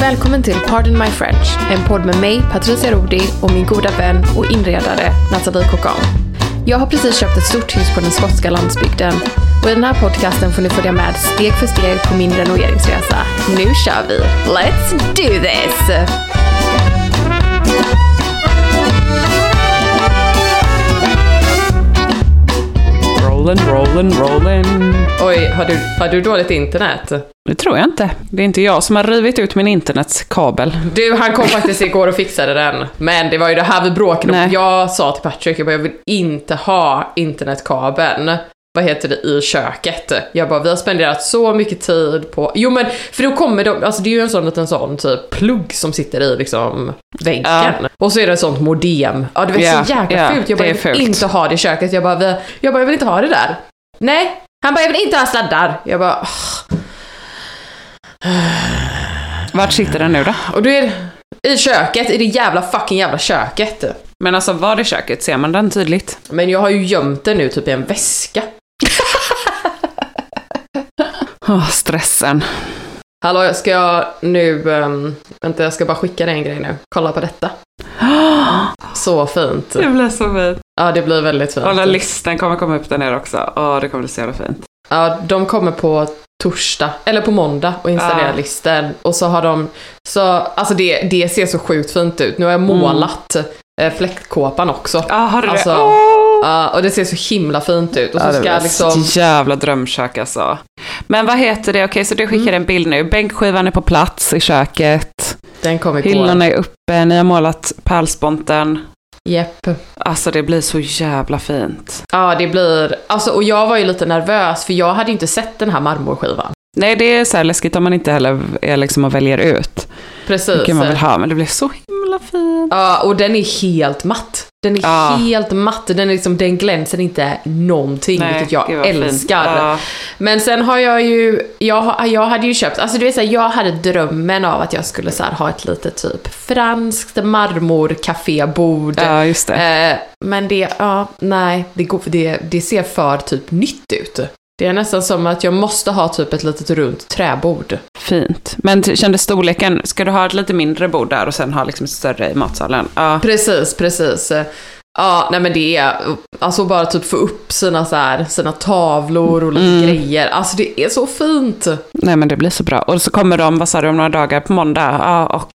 Välkommen till Pardon My French, en podd med mig, Patricia Rodi och min goda vän och inredare Nathalie Cocan. Jag har precis köpt ett stort hus på den skotska landsbygden och i den här podcasten får ni följa med steg för steg på min renoveringsresa. Nu kör vi! Let's do this! Rolling, rolling, rolling. Oj, har du, har du dåligt internet? Det tror jag inte. Det är inte jag som har rivit ut min internetskabel. Du, han kom faktiskt igår och fixade den. Men det var ju det här vi bråkade om. Jag sa till Patrick, jag, bara, jag vill inte ha internetkabeln. Vad heter det, i köket. Jag bara, vi har spenderat så mycket tid på... Jo men, för då kommer de, alltså det är ju en sån liten sån typ plugg som sitter i liksom väggen. Ja. Och så är det ett sånt modem. Ja, det var Ja, så jäkla ja, fult. Jag bara, är jag vill inte ha det i köket. Jag bara, vi, jag bara, jag vill inte ha det där. Nej. Han bara, jag vill inte ha sladdar. Jag bara, "Åh." Vart sitter den nu då? och då är det i köket, i det jävla fucking jävla köket. Men alltså var i köket? Ser man den tydligt? Men jag har ju gömt den nu typ i en väska. Åh, stressen. Hallå, ska jag nu... Um, vänta, jag ska bara skicka dig en grej nu. Kolla på detta. Så fint. Det blir så fint. Ja, det blir väldigt fint. Och den listan kommer komma upp där nere också. Åh, det kommer bli så jävla fint. Ja, de kommer på torsdag, eller på måndag och installerar Ja. listan. Och så har de, så, alltså det, det ser så sjukt fint ut. Nu har jag målat eh, fläktkåpan också. Ja, har du Alltså, det? Åh! Ja, och det ser så himla fint ut. Och så Ja, det ska var liksom... jävla drömkök alltså. Men vad heter det? Okej, så du skickar en bild nu. Bänkskivan är på plats i köket. Den kommer igår. Hyllorna är uppe. Ni har målat pärlsponten. Jepp. Alltså det blir så jävla fint. Ja, det blir... Alltså, och jag var ju lite nervös för jag hade inte sett den här marmorskivan. Nej, det är så här läskigt om man inte heller är liksom och väljer ut Precis. vilken man vill ha. Men det blir så himla fint. Ja, och den är helt matt. Den är Ja. helt matt. Den, är liksom, den glänser inte någonting, vilket jag älskar. Ja. Men sen har jag ju, jag, jag hade ju köpt, alltså du vet såhär, jag hade drömmen av att jag skulle så här, ha ett litet typ franskt just det. Eh, men det, ja, nej, det, går, det, det ser för typ nytt ut. Det är nästan som att jag måste ha typ ett litet runt träbord. Fint. Men t- kände storleken, ska du ha ett lite mindre bord där och sen ha liksom ett större i matsalen? Ja. Precis, precis. Ja, nej men det är, alltså bara typ få upp sina så här, sina tavlor och Mm. grejer. Alltså det är så fint. Nej men det blir så bra. Och så kommer de, vad sa du, om några dagar på måndag? Ja, och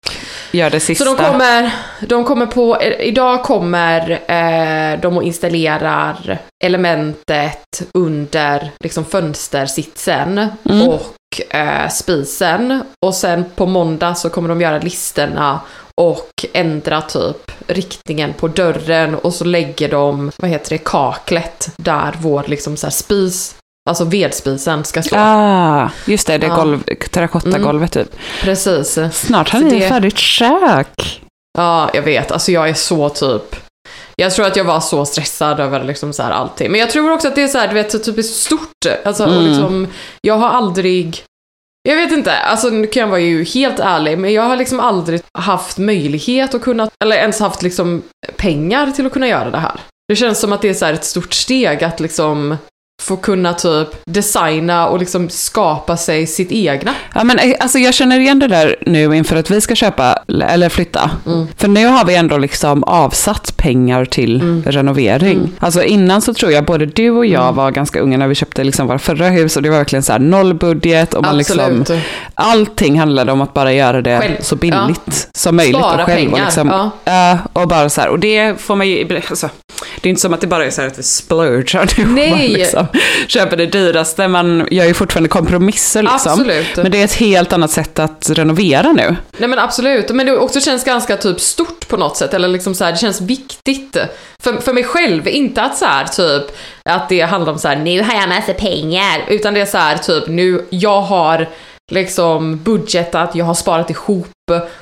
gör det sista. Så de kommer, de kommer på, idag kommer eh, de och installerar elementet under liksom fönstersitsen Mm. och eh, spisen. Och sen på måndag så kommer de göra listerna och ändra typ riktningen på dörren och så lägger de, vad heter det, kaklet där vår liksom så här spis, alltså vedspisen ska stå. Ah, just det, det Ja. golv, terrakottagolvet typ. Precis. Snart har ni det- färdigt kök. Ja, jag vet. Alltså jag är så typ... Jag tror att jag var så stressad över liksom så här allting. Men jag tror också att det är så här, du vet, så typiskt stort. Alltså, Mm. liksom, jag har aldrig... Jag vet inte, alltså nu kan jag vara ju helt ärlig, men jag har liksom aldrig haft möjlighet att kunna, eller ens haft liksom pengar till att kunna göra det här. Det känns som att det är så här ett stort steg att liksom få kunna typ designa och liksom skapa sig sitt egna. Ja, men eh, alltså, jag känner igen det där nu inför att vi ska köpa eller flytta. Mm. För nu har vi ändå liksom avsatt pengar till Mm. renovering. Alltså innan så tror jag både du och jag var ganska unga när vi köpte liksom våra förra hus och det var verkligen så här nollbudget och man liksom, Absolut. allting handlade om att bara göra det Själv. så billigt som möjligt. Spara och själv och pengar, liksom, ja. Ja, och bara så här, och det får man ju, alltså, det är inte som att det bara är så här att vi splurgar nu. Nej. Man liksom köper det dyraste, man gör ju fortfarande kompromisser liksom. Absolut. Men det är ett helt annat sätt att renovera nu. Nej men absolut, men det också känns ganska typ stort på något sätt, eller liksom så här, det känns viktigt. För, för mig själv, inte att så här typ, att det handlar om så här, nu har jag massa pengar, utan det är så här typ, nu, jag har liksom budgetat, jag har sparat ihop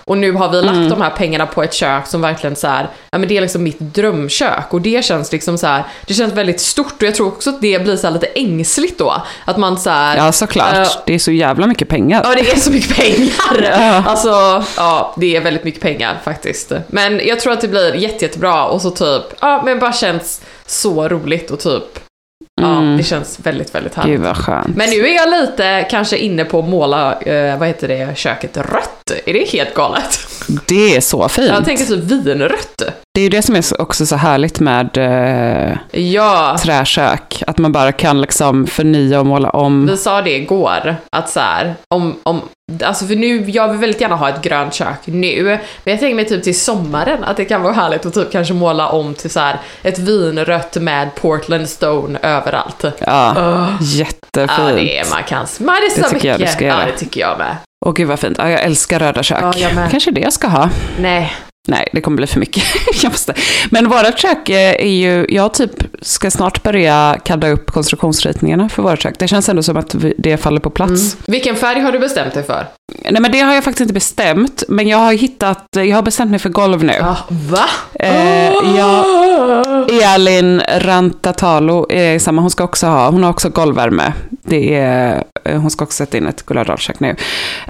och nu har vi lagt de här pengarna på ett kök som verkligen så här, ja men det är liksom mitt drömkök och det känns liksom så här, det känns väldigt stort och jag tror också att det blir så lite ängsligt då. Att man så här, Ja, såklart. eh, det är så jävla mycket pengar. Ja, det är så mycket pengar. Alltså, ja, det är väldigt mycket pengar faktiskt. Men jag tror att det blir jätte, jättebra och så typ, ja, men bara känns så roligt och typ, ja, Mm. det känns väldigt, väldigt Gud härligt. vad skönt. Men nu är jag lite kanske inne på att måla, eh, vad heter det, köket rött. Är det helt galet? Det är så fint. Jag tänker typ vinrött. Det är ju det som är så- också så härligt med eh, Ja, träkök. Att man bara kan liksom förnya och måla om. vi sa det igår, att så här, om, om, alltså för nu, jag vill väldigt gärna ha ett grönt kök nu, men jag tänker mig typ till sommaren att det kan vara härligt att typ kanske måla om till så här ett vinrött med Portland stone överallt. Ja, jättefint. Ja, det är, man kan, man är så Det tycker jag mycket. du ska ja, göra. det tycker jag med. Åh gud vad fint. Ja, jag älskar röda kök. Ja, jag. Kanske det jag ska ha. Nej, Nej, det kommer bli för mycket. jag måste. Men vårt kök eh, är ju, jag typ ska snart börja kadda upp konstruktionsritningarna för vårt kök. Det känns ändå som att det faller på plats. Mm. vilken färg har du bestämt dig för? Nej men det har jag faktiskt inte bestämt, men jag har hittat, jag har bestämt mig för golv nu. Ja, va? Eh, jag, Elin Rantatalo är samma, hon ska också ha, hon har också golvvärme. Det är, eh, hon ska också sätta in ett Gulladalskök nu.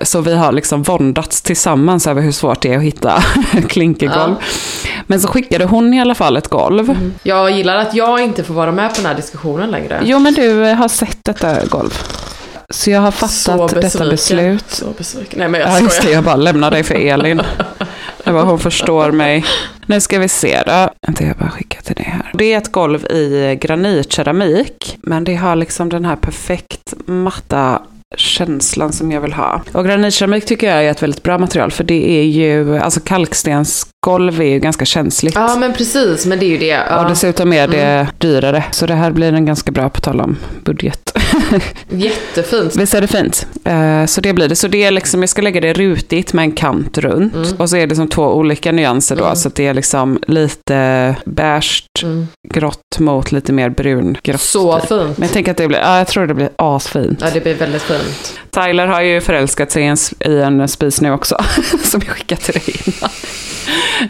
Så vi har liksom våndats tillsammans över hur svårt det är att hitta klinkergolv. Men så skickade hon i alla fall ett golv. Jag gillar att jag inte får vara med på den här diskussionen längre. Jo men du eh, har sett detta golv. Så jag har fattat detta beslut. Så besviken. Nej men jag Ja just det, skojar. jag bara lämnar dig för Elin. Det var hon förstår mig. Nu ska vi se då. Vänta, jag bara skickar till dig här. Det är ett golv i granitkeramik. Men det har liksom den här perfekt matta känslan som jag vill ha. Och granitkeramik tycker jag är ett väldigt bra material. För det är ju, alltså kalkstensgolv är ju ganska känsligt. Ja men precis, men det är ju det. Ja. Och dessutom är det dyrare. Så det här blir en ganska bra på tal om budget. Jättefint. Visst är det fint? Eh, så det blir det. Så det är liksom, jag ska lägga det rutigt med en kant runt. Mm. Och så är det som två olika nyanser då. Så att det är liksom lite beige, Mm. grått mot lite mer brungrått. Så fint. Men jag tänker att det blir, ja jag tror det blir asfint. Ja, det blir väldigt fint. Tyler har ju förälskat sig i en, i en spis nu också. som jag skickat till dig innan.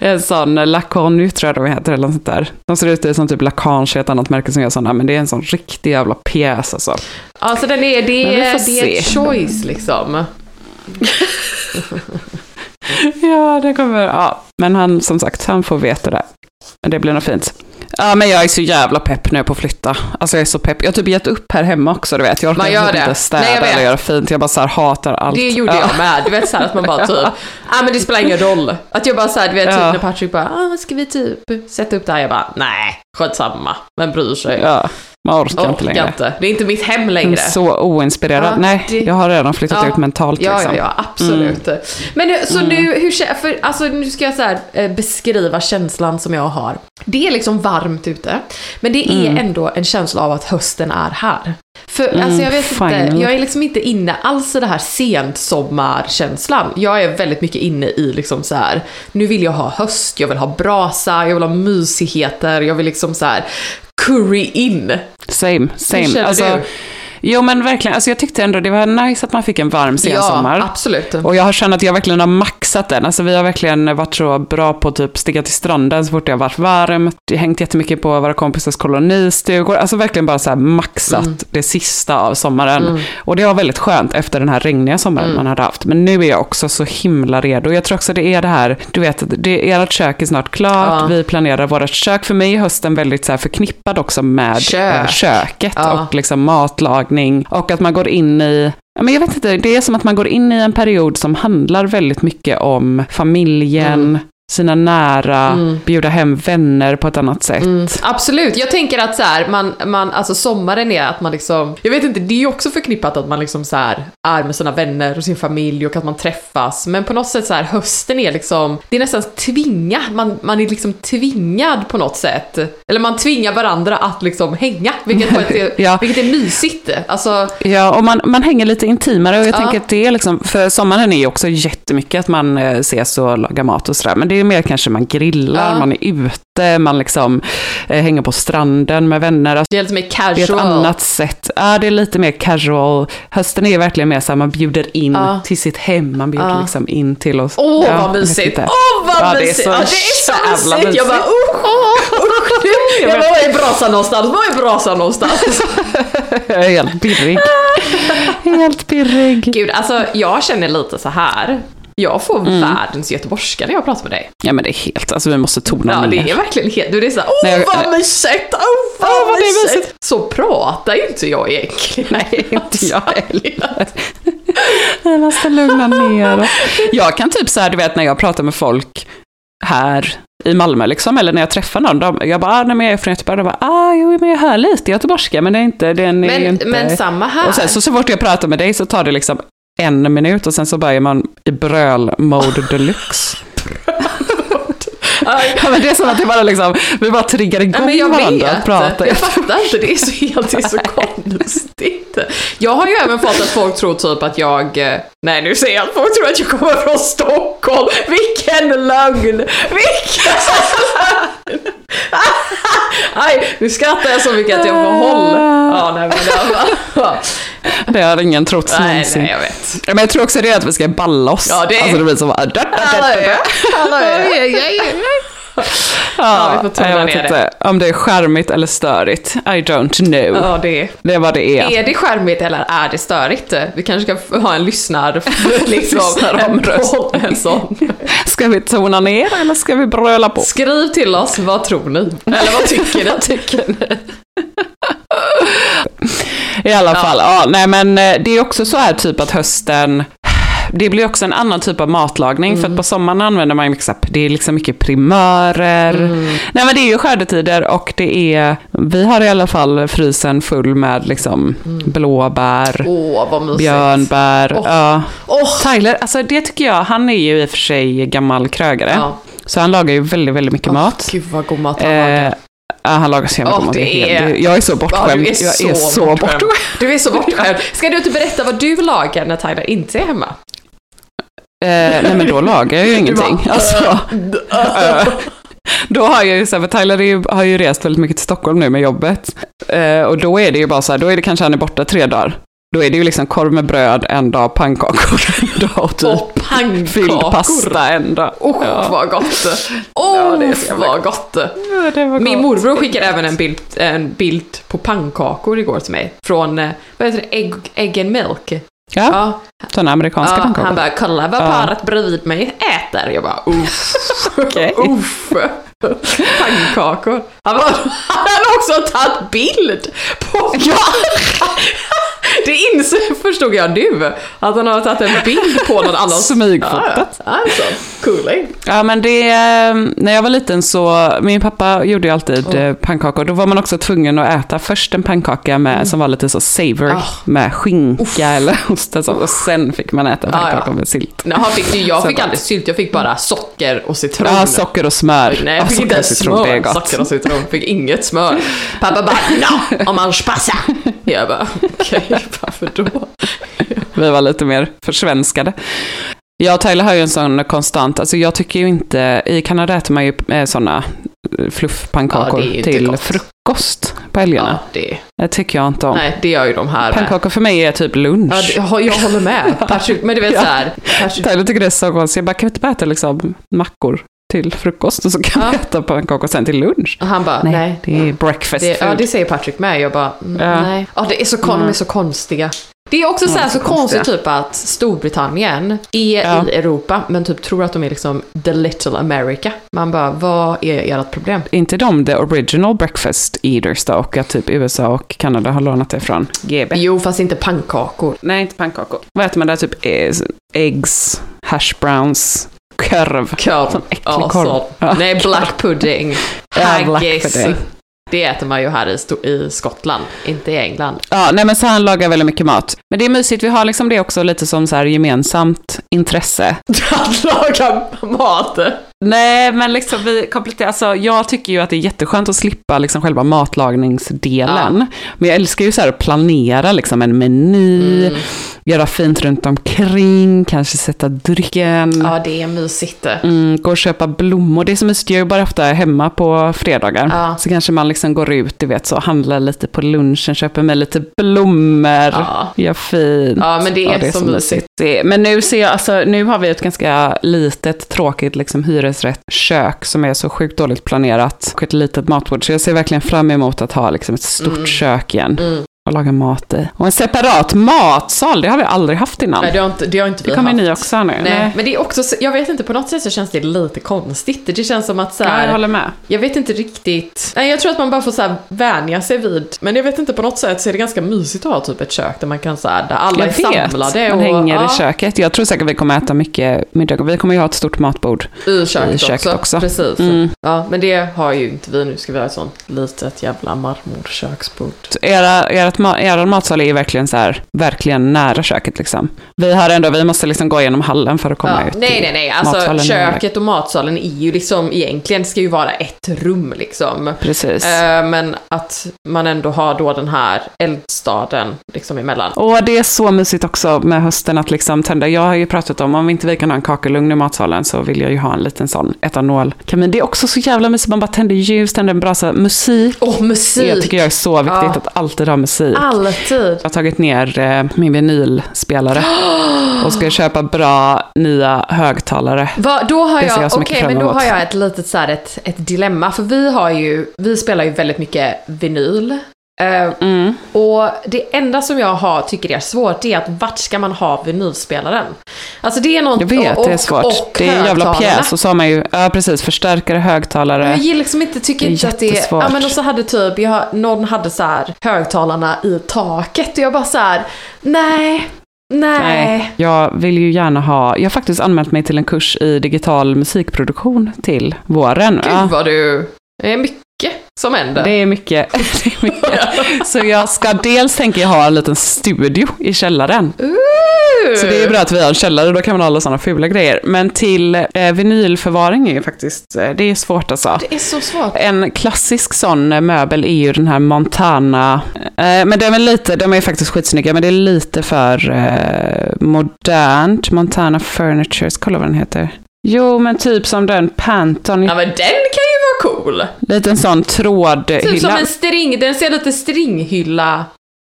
En sån Lacan tror jag de heter eller något sånt där. De ser ut som typ Lacanche, ett annat märke som gör sådana. Men det är en sån riktig jävla pjäs alltså. Alltså den är, det, är, det är ett choice liksom. Ja, det kommer, ja. Men han, som sagt, han får veta det. Men det blir nog fint. Ja, men jag är så jävla pepp nu på att flytta. Alltså jag är så pepp. Jag har typ gett upp här hemma också, du vet. Jag orkar Man gör typ det. inte städa Nej, jag eller göra fint. Jag bara så här hatar allt. Det gjorde ja. jag med. Du vet såhär att man bara typ, ah men det spelar ingen roll. Att jag bara såhär, du vet typ Ja. när Patrick bara, ah ska vi typ sätta upp det här? Jag bara, nej, skitsamma. Men bryr sig. Ja, man orkar inte Orkar längre. inte. Det är inte mitt hem Jag är längre. så oinspirerad. Ja, Nej, det- jag har redan flyttat Ja. ut mentalt Ja, liksom. ja, ja, absolut. Men nu, så nu, hur, för, alltså, nu ska jag så här, eh, beskriva känslan som jag har. Det är liksom varmt ute, men det är ändå en känsla av att hösten är här. För alltså, jag vet finally. inte, jag är liksom inte inne alls i det här sent sommarkänslan. Jag är väldigt mycket inne i liksom så här, nu vill jag ha höst, jag vill ha brasa, jag vill ha mysigheter, jag vill liksom så här curry in. Same, same. Alltså, du? Jo men verkligen, alltså jag tyckte ändå det var nice att man fick en varm sensommar. Ja, absolut. Och jag har känt att jag verkligen har maxat den. Alltså vi har verkligen varit så bra på att typ stiga till stranden så fort det har varit varmt. Jag har hängt jättemycket på våra kompisars kolonistugor. Alltså verkligen bara så här maxat Mm. det sista av sommaren. Och det var väldigt skönt efter den här regniga sommaren Mm. man hade haft. Men nu är jag också så himla redo. Jag tror också det är det här, du vet, det, ert kök är snart klart. Ja. Vi planerar vårt kök. För mig är hösten väldigt så här förknippad också med Kök. eh, köket Ja. och liksom matlagning. Och att man går in i Men jag vet inte, det är som att man går in i en period som handlar väldigt mycket om familjen, mm sina nära, bjuda hem vänner på ett annat sätt. Mm, absolut, jag tänker att så här, man, man, alltså sommaren är att man liksom, jag vet inte, det är ju också förknippat att man liksom så här är med sina vänner och sin familj och att man träffas, men på något sätt så här, hösten är liksom, det är nästan tvinga, man, man är liksom tvingad på något sätt, eller man tvingar varandra att liksom hänga, vilket, är, Ja. vilket är mysigt. Alltså, Ja, och man, man hänger lite intimare och jag Ja. tänker att det är liksom, för sommaren är ju också jättemycket att man eh, ses och lagar mat och sådär, men det är mer kanske man grillar, Ja. man är ute, man liksom eh, hänger på stranden med vänner. Alltså, det är lite mer det är ett casual. annat sätt. Ja, det är lite mer casual. Hösten är verkligen mer så här, man bjuder in Ja. till sitt hem, man bjuder Ja. liksom in till oss. Åh Ja, jag vad mysigt! Åh vad Ja, det är mysigt! så ja, det är så mysigt! Jag bara mysigt. usch, usch, nu. Jag bara, var är brasan någonstans? Var är brasan någonstans? Jag är helt pirrig. helt pirrig. Gud, alltså jag känner lite så här. Jag får världens göteborgska när jag pratar med dig. Ja men det är helt, alltså vi måste tona Ja, ner. det är verkligen helt... Du är såhär, åh Nej, jag- vad mysigt! Åh vad, Åh, vad det är mysigt. Så pratar ju inte jag egentligen. Nej, inte jag heller. Jag måste lugna ner. Jag kan typ så här, du vet när jag pratar med folk här i Malmö liksom, eller när jag träffar någon, de, jag bara, ah, nej men jag är från Göteborg, de bara, ah, jo men jag hör lite göteborgska, men det är inte, den är Men, inte... men samma här. Och sen så, så fort jag pratar med dig så tar det liksom en minut och sen så börjar man i bröl-mode deluxe. Ja, men det är som att det bara liksom, vi bara triggar igång men jag varandra att vet, prata. jag fattar inte, det är så helt det är så konstigt. Jag har ju även fått att folk tror typ att jag, eh, nej nu säger jag att folk tror att jag kommer från Stockholm, vilken lögn! Vilken lögn! Aj, nu skrattar jag så mycket att jag får håll. Ja, nej men det var... Det har ingen trott Nej, någonsin. nej jag vet. Men jag tror också det är att vi ska balla oss. Ja, det är- Alltså det blir så bara... Ja, Ja, vi får tona jag vet ner inte om det är charmigt eller störigt. I don't know. Ja, det är. Det är vad det är. Är det skärmigt eller är det störigt? Vi kanske ska ha en lyssnar... liksom, Lyssnaromröstning. en sån. Ska vi tona ner eller ska vi bröla på? Skriv till oss, vad tror ni? Eller vad tycker ni? tycker ni? I alla fall, ja, nej men eh, det är också så här typ att hösten, det blir också en annan typ av matlagning, för att på sommaren använder man här- det är liksom mycket primörer. Nej men det är ju skördetider och det är, vi har i alla fall frysen full med liksom blåbär, Åh, vad mysigt. björnbär. Åh. Ja. Åh, Tyler, alltså det tycker jag, han är ju i och för sig gammal krögare. Ja. Så han lagar ju väldigt, väldigt mycket mat. Gud vad god mat han lagar. Ja, han lagar god mat. det är Jag är så bortskämd. Ja, är jag är så bortskämd. Du är så bortskämd. Ska du inte berätta vad du lagar när Tyler inte är hemma? Eh, nej men då lagar jag ju ingenting. bara, Alltså, eh, då har jag ju så här, för Tyler ju, har ju rest väldigt mycket till Stockholm nu med jobbet. Eh, och då är det ju bara så här, då är det kanske han är borta tre dagar. Då är det ju liksom korv med bröd en dag, pannkakor en dag och typ Och pannkakor. fylld pasta en dag. Åh, Ja. vad gott! Åh, Ja, det är vad gott! Ja, var Min gott. morbror skickade även en bild, en bild på pannkakor igår till mig. Från, eh, vad heter det, Egg, egg and milk. Ja, Ja, sådana amerikanska ja, pannkakor. han bara, kolla vad paret bredvid mig äter. Jag bara, uff. Okej. uff. Pannkakor. Han, bara, han hade också tagit bild på... Ja. Det insåg, förstod jag nu. Att han har tagit en bild på någon annans... Smygfotat. Ja. Alltså, cooling. Ja men det, eh, när jag var liten så, min pappa gjorde ju alltid eh, pannkakor. Då var man också tvungen att äta först en pannkaka med, som var lite så savory, Ah. med skinka eller ost och sånt. Och sen fick man äta pannkakor ja. med sylt. Nej, fick, jag fick aldrig sylt, jag fick bara socker och citron. Ja, socker och smör. Nej, Ja, jag fick socker inte ens smör. Socker och citron. Fick inget smör. Pappa bara no, om man passa. Jag bara okej, varför då? Vi var lite mer försvenskade. Jag och Tyler har ju en sån konstant, alltså jag tycker ju inte, i Kanada äter man ju eh, såna fluffpannkakor Ja, till gott. frukost på helgerna. Ja, det. Det tycker jag inte om. Nej, det gör ju de här med. Pannkakor för mig är typ lunch. Ja, det- jag, håller med. Men du vet Ja. så här. Patrick, Tyler tycker det är så konstigt. Jag bara, kan vi inte bara äta liksom mackor till frukost och så kan Ja. vi äta pannkakor sen till lunch? och han bara, Nej, nej. det är breakfast Det, ja, food. det säger Patrick med. Jag bara, mm, Ja. nej. Ja, det är så, de är så konstiga. Det är också så, Ja, här, är så konstigt typ att Storbritannien är Ja. i Europa, men typ tror att de är liksom the little America. Man bara, vad är ert problem? inte de the original breakfast eaters då? Och att typ USA och Kanada har lånat det från GB? Jo, fast inte pannkakor. Nej, inte pannkakor. Vad äter man där? Typ eggs, hash browns, korv. Korv. Sån äcklig Ja, korv. så. Ja. Nej, black pudding. Haggis. Det äter man ju här i, i Skottland, inte i England. Ja, nej men så han lagar väldigt mycket mat. Men det är mysigt, vi har liksom det också lite som så här gemensamt intresse. Att laga mat. Nej, men liksom vi kompletterar, alltså jag tycker ju att det är jätteskönt att slippa liksom själva matlagningsdelen. Men jag älskar ju så här att planera liksom en meny, Mm. göra fint runt omkring, kanske sätta drycken. Ja, det är mysigt. Mm, gå och köpa blommor. Det är så mysigt, jag är ju bara ofta hemma på fredagar. Ja. Så kanske man liksom går ut, du vet, så handlar lite på lunchen, köper med lite blommor, Ja. gör fint. Ja, men det är så mysigt. Det- Men nu ser jag, alltså nu har vi ett ganska litet, tråkigt liksom hyresrättskök som är så sjukt dåligt planerat. Och ett litet matbord. Så jag ser verkligen fram emot att ha liksom ett stort Mm. kök igen. Mm. Och laga mat i. Och en separat matsal, det har vi aldrig haft innan. Nej, det har inte, det har inte vi det kommer haft. ni också nu. Nej, men det är också, så- jag vet inte, på något sätt så känns det lite konstigt. Det känns som att så Ja, här, jag håller med. jag vet inte riktigt, nej jag tror att man bara får så här vänja sig vid, men jag vet inte, på något sätt så är det ganska mysigt att ha typ ett kök där man kan så här, där alla Jag är vet, samlade. man och, hänger ja, i köket. Jag tror säkert vi kommer äta mycket middag. Vi kommer ju ha ett stort matbord. I köket, i köket också. också. Precis. Mm. Ja, men det har ju inte vi nu. Ska vi ha ett sånt litet jävla marmorköksbord. Era, ert, ma- er matsal är ju verkligen så här, verkligen nära köket liksom. Vi har ändå, vi måste liksom gå igenom hallen för att komma Ja, ut. nej, nej, nej. Alltså köket och matsalen är ju liksom egentligen ska ju vara ett rum liksom. Precis. Eh, men att man ändå har då den här eldstaden liksom emellan. Och det är så mysigt också med hösten att liksom tända. Jag har ju pratat om, om inte vi kan ha en kakelugn i matsalen så vill jag ju ha en liten sån etanolkamin. Det är också så jävla mysigt, man bara tänder ljus, tänder en brasa. Musik, Åh, musik! jag tycker jag är så viktigt Ja. att alltid ha musik. Alltid. Jag har tagit ner eh, min vinylspelare och ska köpa bra nya högtalare. Va, då har Det ser jag, jag så fram men då har jag ett litet så här, ett, ett dilemma. För vi har ju, vi spelar ju väldigt mycket vinyl. Eh, Mm. och det enda som jag har, tycker är svårt är att vart ska man ha vinylspelaren? Alltså det är något, Jag vet, och, det är svårt. Och det är en jävla pjäs. Och så har man ju, ja precis, förstärkare, högtalare. Jag gillar liksom inte, tycker Det inte att det är... Ja men och så hade typ, jag, någon hade så här högtalarna i taket och jag bara så här, nej, nej. Nej, jag vill ju gärna ha, jag har faktiskt anmält mig till en kurs i digital musikproduktion till våren. Gud vad du, det är mycket som händer. det är mycket. Det är mycket. Så jag ska dels tänka jag ha en liten studio i källaren. Så det är bra att vi har en källare, då kan man ha alla sådana fula grejer. Men till eh, vinylförvaring är ju faktiskt, eh, det är svårt alltså. Det är så svårt. En klassisk sån eh, möbel är ju den här Montana. Eh, men de är lite, de är faktiskt skitsnygga, men det är lite för modernt. Montana Furnitures, kolla vad den heter. Jo, men typ som den Panton. Ja men den kan ju vara cool. Liten sån trådhylla. Typ som en string, den ser lite stringhylla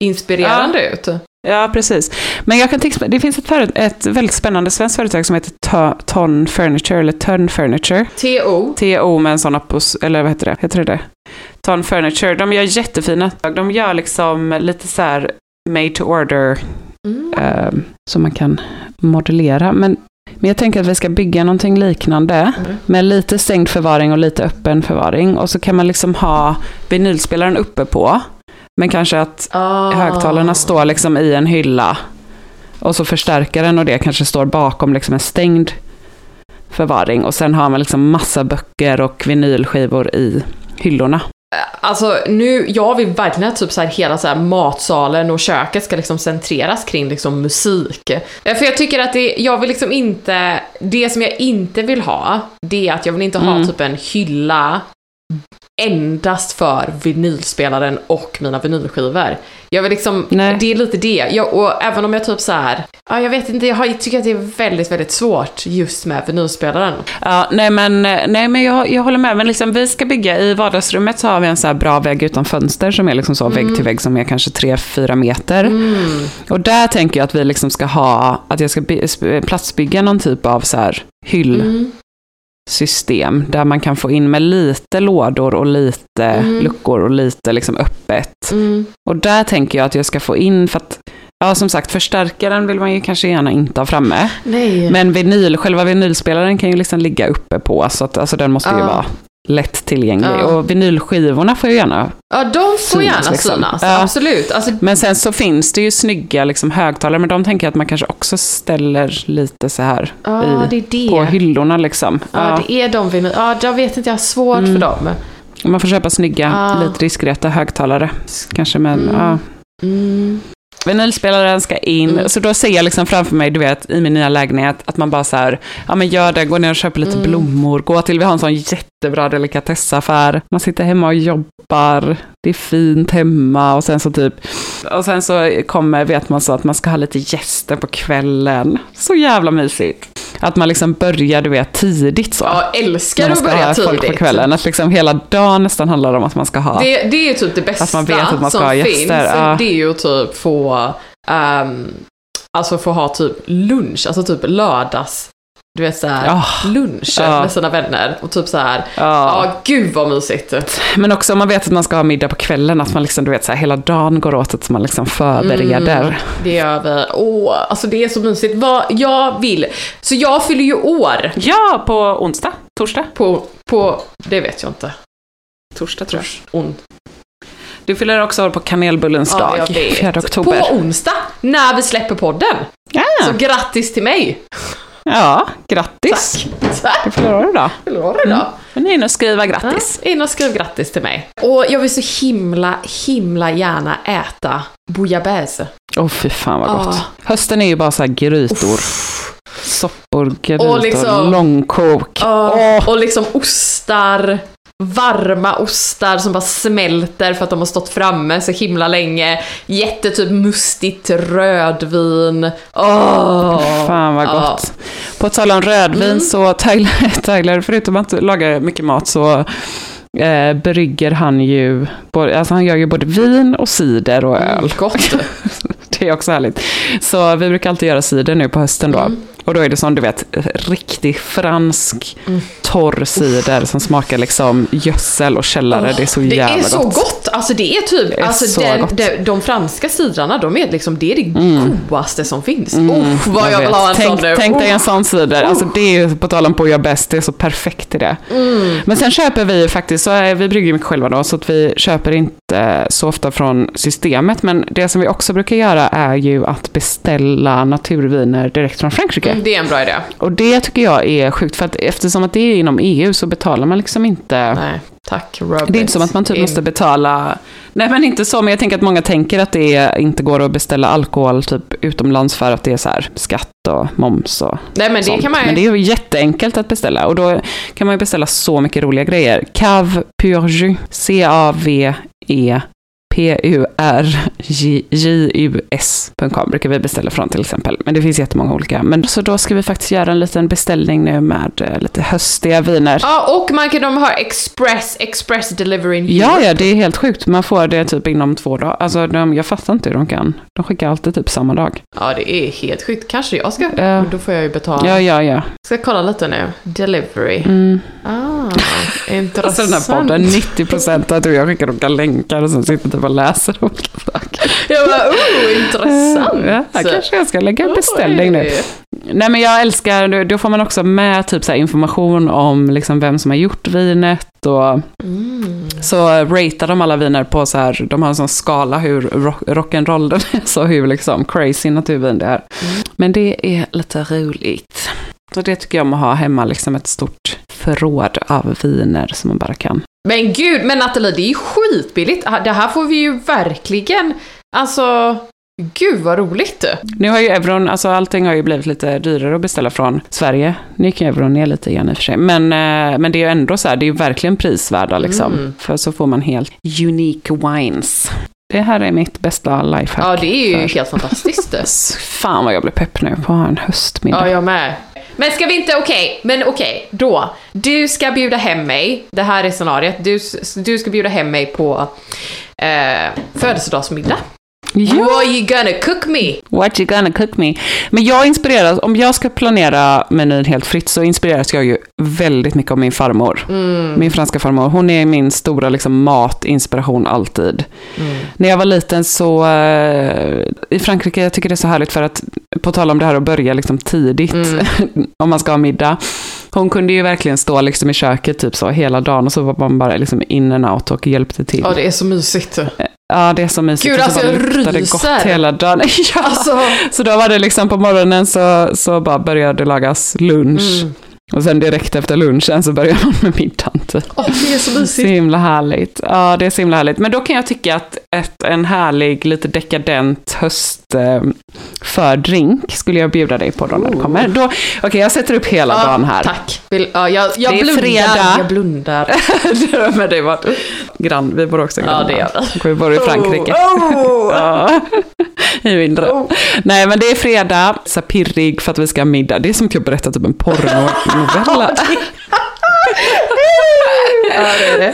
inspirerande ut. Ja, precis. Men jag kan tänka det finns ett, ett väldigt spännande svenskt företag som heter To- Ton Furniture, eller Turn Furniture. TO. TO med en sån apos, eller vad heter det? Heter det det? Ton Furniture. De gör jättefina. De gör liksom lite så här made to order Mm. eh, som man kan modellera. Men, men jag tänker att vi ska bygga någonting liknande Mm. med lite stängd förvaring och lite öppen förvaring. Och så kan man liksom ha vinylspelaren uppe på. Men kanske att Ah. högtalarna står liksom i en hylla. Och så förstärkaren och det kanske står bakom liksom en stängd förvaring. Och sen har man liksom massa böcker och vinylskivor i hyllorna. Alltså nu, jag vill verkligen att typ så här, hela så här, matsalen och köket ska liksom centreras kring liksom musik. Eh, För jag tycker att det, jag vill liksom inte, det som jag inte vill ha, det är att jag vill inte ha Mm. typ en hylla endast för vinylspelaren och mina vinylskivor. Jag vill liksom, Nej. det är lite det. Jag, och även om jag typ så här, ja jag vet inte, jag har, tycker att det är väldigt, väldigt svårt just med vinylspelaren. Ja, nej men, nej, men jag, jag håller med. Men liksom, vi ska bygga, i vardagsrummet så har vi en så här bra vägg utan fönster som är liksom så vägg till vägg som är kanske 3-4 meter. Och där tänker jag att vi liksom ska ha, att jag ska platsbygga någon typ av så här hyll system där man kan få in med lite lådor och lite luckor och lite liksom öppet. Och där tänker jag att jag ska få in, för att, ja som sagt förstärkaren vill man ju kanske gärna inte ha framme. Nej. Men vinyl, själva vinylspelaren kan ju liksom ligga uppe på, så att alltså, den måste ju Ja. vara lätt tillgänglig. Ja. Och vinylskivorna får ju gärna Ja, de får Synas, gärna liksom. synas. Ja. Absolut. Alltså, Men sen så finns det ju snygga liksom, högtalare, men de tänker jag att man kanske också ställer lite så här ja, i, det är det. på hyllorna. Liksom. Ja, Ja. det är de vinyl. Ja, jag vet inte, jag har svårt för dem. Man får köpa snygga, lite diskreta högtalare. Kanske med, Mm. Mm. Vinylspelaren ska in, Mm. så då ser jag liksom framför mig, du vet, i min nya lägenhet, att man bara så här, ja men gör det, gå ner och köper lite Mm. blommor, gå till, vi har en sån jättebra delikatessaffär, man sitter hemma och jobbar, det är fint hemma och sen så typ, och sen så kommer, vet man så att man ska ha lite gäster på kvällen, så jävla mysigt. Att man liksom börjar, du vet, tidigt så. Ja, älskar att börja ha folk tidigt. på kvällen, att liksom hela dagen nästan handlar om att man ska ha. Det, det är ju typ det bästa Att man vet att man ska som ha gäster, finns. ja. Det är ju typ få, ehm, alltså få ha typ lunch, alltså typ lördags, du vet såhär, Ja. lunch Ja. med sina vänner. Och typ så här, Ja. ja gud vad mysigt. Men också om man vet att man ska ha middag på kvällen, att man liksom, du vet, så här, hela dagen går åt att man liksom förbereder. Mm. Det gör vi. Åh, alltså det är så mysigt. Vad jag vill. Så jag fyller ju år Ja, på onsdag, torsdag. på, på det vet jag inte. Torsdag tror jag. On, Du fyller också år på kanelbullens ja, dag, jag vet. 4 oktober. På onsdag, när vi släpper podden. Ja, Så grattis till mig. Ja grattis. Tack. Du fyller år idag. Fyller år idag. Men in och skriva grattis. Ja, in och skriv grattis till mig. Och jag vill så himla, himla gärna äta bouillabaisse. Åh fy fan vad gott. Ah. Hösten är ju bara så här grytor. Soppor, grytor, Och liksom- långkok. Ja, Och liksom ostar, varma ostar som bara smälter för att de har stått framme så himla länge. Jättetyp mustigt rödvin. Åh! Fan vad gott. På tal om rödvin Mm. så Tyler, Tyler, förutom att laga mycket mat så eh, brygger han ju, både, alltså han gör ju både vin och cider och öl. Mm, gott. Det är också härligt. Så vi brukar alltid göra cider nu på hösten då. Mm. Och då är det som du vet, riktig fransk torr cider som smakar liksom gödsel och källare. det är så Det jävla är så gott. gott. Alltså det är typ, Det är alltså så den, gott. de, franska cidrarna, de är liksom, det är det godaste som finns. Oh, vad jag, vet. vill ha en tänk, sån nu. Tänk dig Oh. en sån cider. Alltså det är ju, på tal om på att göra bäst, det är så perfekt till det. Mm. Men sen köper vi ju faktiskt, så är, vi brygger mycket själva då, så att vi köper inte så ofta från systemet. Men det som vi också brukar göra är ju att beställa naturviner direkt från Frankrike. Mm, Det är en bra idé. Och det tycker jag är sjukt, för att eftersom att det är inom EU så betalar man liksom inte... Nej, tack Robert. Det är inte som att man typ måste betala... Nej men inte så, men jag tänker att många tänker att det inte går att beställa alkohol typ utomlands för att det är så här skatt och moms och Nej men det sånt. kan man ju... Men det är ju jätteenkelt att beställa och då kan man ju beställa så mycket roliga grejer. Cave Pur Jus, C-A-V-E P-U-R-J-U-S.com brukar vi beställa från till exempel. Men det finns jättemånga olika. Men så då ska vi faktiskt göra en liten beställning nu med eh, lite höstiga viner. Ja, och man kan, de har express, express delivery in Ja, ja, det är helt sjukt. Man får det typ inom två dagar. Alltså, de, jag fattar inte hur de kan. De skickar alltid typ samma dag. Ja, det är helt sjukt. Kanske jag ska... Ja. Då får jag ju betala. Ja, ja, ja. Ska kolla lite nu. Delivery. Mm. Ah, intressant. Alltså den här podden, 90% att du och jag skickar olika länkar och sen sitter typ och läser olika saker. Jag bara, oh, intressant. Ja, kanske jag ska lägga en beställning nu. Nej men jag älskar, då- får man också med typ så information om liksom vem som har gjort vinet och Mm. så ratear de alla viner på så här, de har en sån skala hur rock, rock'n'roll den är, så hur liksom crazy naturvin det är. Men det är lite roligt. Så det tycker jag om att ha hemma, liksom ett stort förråd av viner som man bara kan. Men gud, men Nathalie, det är ju skitbilligt. Det här får vi ju verkligen, alltså, Gud vad roligt! Nu har ju euron, alltså allting har ju blivit lite dyrare att beställa från Sverige. Nu gick ju euron ner lite igen i och för sig. Men, eh, men det är ju ändå så här, det är ju verkligen prisvärda liksom. Mm. För så får man helt unique wines. Det här är mitt bästa lifehack. Ja, det är ju för- helt fantastiskt. Fan vad jag blir pepp nu på en höstmiddag. Ja, jag med. Men ska vi inte, okej, men okej, då. Du ska bjuda hem mig, det här är scenariet, du, du ska bjuda hem mig på eh, födelsedagsmiddag. Ja. What you gonna cook me? What you gonna cook me? Men jag inspireras, om jag ska planera menyn helt fritt så inspireras jag ju väldigt mycket av min farmor. Min franska farmor. Hon är min stora liksom, matinspiration alltid. När jag var liten så, eh, i Frankrike, jag tycker det är så härligt för att, på tal om det här att börja liksom tidigt, om man ska ha middag. Hon kunde ju verkligen stå liksom i köket typ så hela dagen och så var man bara liksom in and out och hjälpte till. Ja, det är så mysigt. Ja, det är så mysigt. Gud, så alltså, bara jag luktade ryser. gott hela dagen. ja. Alltså, Så då var det liksom på morgonen så, så bara började det lagas lunch. Mm. Och sen direkt efter lunchen så börjar man med middagen typ. åh, det är så Så mysigt. himla härligt. Ja, det är så himla härligt. Men då kan jag tycka att ett, en härlig, lite dekadent höst eh, skulle jag bjuda dig på då när du kommer. Då- Okej, jag sätter upp hela Ja, dagen här. Tack. Vill, ja, jag jag Det är blundar. fredag. Jag blundar. Med dig var grann, vi bor också Ja, grannar. det gör vi. Vi bor i Frankrike. Oh. Ja, i mindre. Nej, men det är fredag, så pirrig för att vi ska ha middag. Det är som att jag berättar typ en porrnovella. Ja, det är det.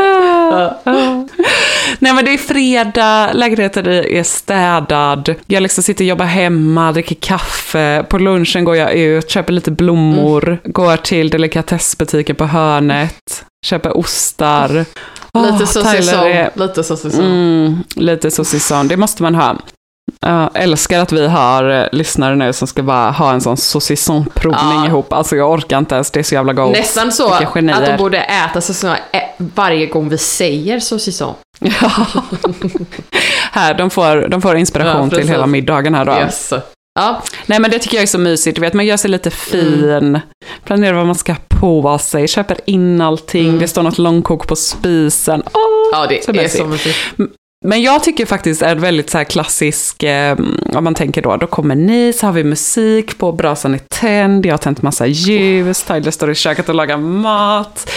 Nej, men det är fredag, lägenheten är städad. Jag liksom sitter och jobbar hemma, dricker kaffe. På lunchen går jag ut, köper lite blommor, går till delikatessbutiken på hörnet, köper ostar. Åh, Lite saucisson. är- Lite saucisson. Mm, lite saucisson, det måste man ha. Jag älskar att vi har eh, lyssnare nu som ska bara ha en sån saucissonprovning Ja. ihop. Alltså jag orkar inte ens, det är så jävla gott. Nästan så att de borde äta saucisson ä- varje gång vi säger saucisson. Ja. här, de får, de får inspiration Ja, till hela middagen här då. Yes. Ja, Nej men det tycker jag är så mysigt, du vet man gör sig lite fin, planerar vad man ska på sig, köper in allting, det står något långkok på spisen. Åh, ja det så är mysigt. så mysigt. Men jag tycker faktiskt är väldigt så här klassisk, eh, om man tänker då, då kommer ni, så har vi musik på, brasan är tänd, jag har tänt massa ljus, Tyler står i köket och lagar mat.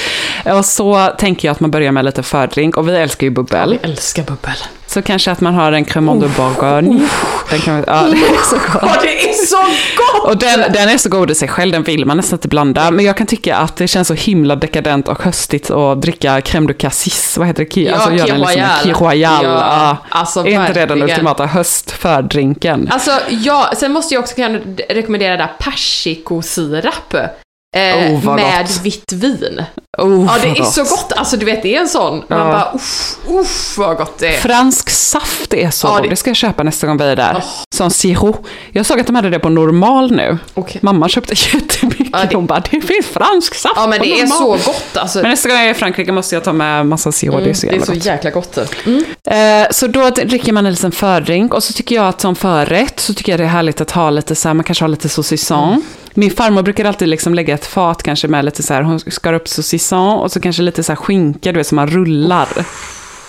Och så tänker jag att man börjar med lite fördrink, och vi älskar ju bubbel. Jag älskar bubbel. Så kanske att man har en cremant de bourgogne. Den kan ja, det är så gott. Ja, det är så gott! Och den, den är så god i sig själv, den vill man nästan inte blanda. Men jag kan tycka att det känns så himla dekadent och höstigt att dricka crème de cassis, vad heter det? Ki, Ja, alltså Kir den liksom en Royal. Ja, Ja, alltså är inte det den ultimata höstfördrinken? Alltså, ja, sen måste jag också kunna rekommendera där persikosirap. Eh, Oh, med gott. vitt vin. Oh, Ja, det är så gott. gott. Alltså, du vet, det är en sån. Man Ja. bara, uff, uff, vad gott det är. Fransk saft är så Ja, god, det- det ska jag köpa nästa gång vi är där. Som sirop. Jag såg att de hade det på normal nu. Okej. Mamma köpte jättemycket. Ja, det- Hon bara, det finns fransk saft Ja, men på det är normal. så gott. Alltså, Men nästa gång jag är i Frankrike måste jag ta med massa sirop, det är så det är jävla så gott. jäkla gott. Eh, så då dricker man en liten fördrink och så tycker jag att som förrätt så tycker jag det är härligt att ha lite så här, man kanske har lite saucisson. Min farmor brukar alltid liksom lägga ett fat kanske med lite så här, hon skar upp saucisson och så kanske lite så här skinka, du vet som man rullar.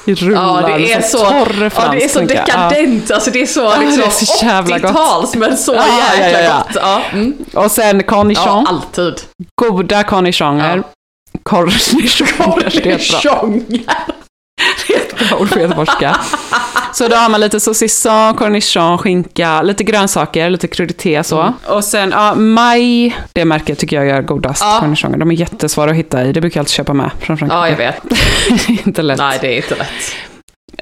Rullar, Ja, det är liksom så, torr ja, fransk det är så dekadent. Alltså, det är så, det är liksom, gott. 80-tals, men så Ja, ja, jäkla ja, ja. gott. Ja, mm. Ja. Och sen cornichon, ja alltid. goda cornichoner. Cornichoner, det är ett bra. Ord för göteborgska. Så då har man lite saucisson, cornichon, skinka, lite grönsaker, lite krudité så. Och sen, ja, Maj, det märket tycker jag gör godast Ja. cornichoner. De är jättesvåra att hitta i, det brukar jag alltid köpa med från Frankrike. Ja, jag vet. är inte lätt. Nej, Nej. det är inte lätt.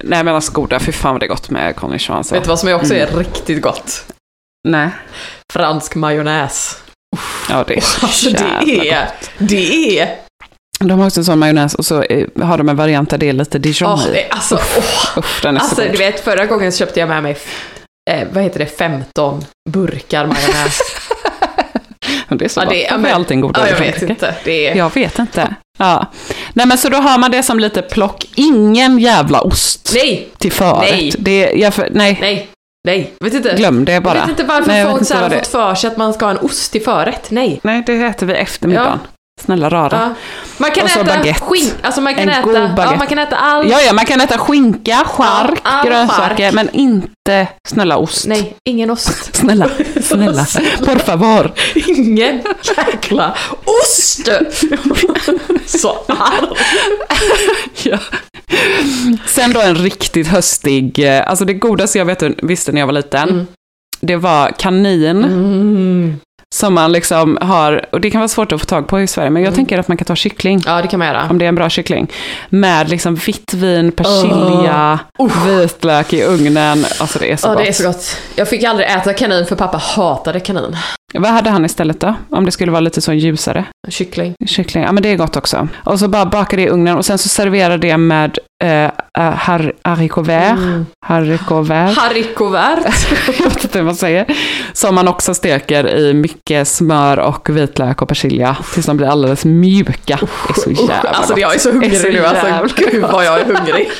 men alltså goda, fy fan vad det är gott med cornichon. Alltså. Vet du vad som också är Mm. riktigt gott? Nej. Fransk majonnäs. Ja, det är så Alltså det är, gott. det är, De har också en sån majonnäs och så eh, har de en variant där det är lite dijon åh, i. alltså, åh. Usch, den är Alltså så god. du vet, förra gången så köpte jag med mig, eh, vad heter det, 15 burkar majonnäs. Det är så Ja, gott. det är- men- allting godare ja, jag vet inte. Det är, Jag vet inte. Ja. Nej men så då har man det som lite plock. Ingen jävla ost nej, till förrätt. Nej. Det, jag, för, nej, nej, nej. Vet inte. glöm det bara. Jag vet inte varför Nej, folk så här har fått för sig att man ska ha en ost till förrätt. Nej. Nej, det äter vi efter middagen. Snälla rara. Ja. Man kan Och så äta baguette. skink, alltså man kan En god äta, ja, man kan äta allt. Ja, ja, man kan äta skinka, chark, all grönsaker, chark. men inte snälla ost. Nej, ingen ost. Snälla, snälla, por favor. Ingen jäkla ost! Så arg. Ja. Sen då en riktigt höstig, eh, alltså det godaste jag vet, visste när jag var liten, Mm. det var kanin. Som man liksom har, och det kan vara svårt att få tag på i Sverige, men jag tänker att man kan ta kyckling. Ja, det kan man göra. Om det är en bra kyckling. Med liksom vitt vin, persilja, vitlök i ugnen. Alltså det är så Ja, gott. det är så gott. Jag fick aldrig äta kanin för pappa hatade kanin. Vad hade han istället då? Om det skulle vara lite så ljusare? Kyckling. Kyckling, ja men det är gott också. Och så bara baka det i ugnen och sen så servera det med eh, äh, har, haricots verts. Mm. Haricots verts. Jag vet inte vad man säger. Som man också steker i mycket smör och vitlök och persilja. Tills de blir alldeles mjuka. Det är så jävla Alltså gott. jag är så hungrig Det är så nu alltså. Gud vad jag är hungrig.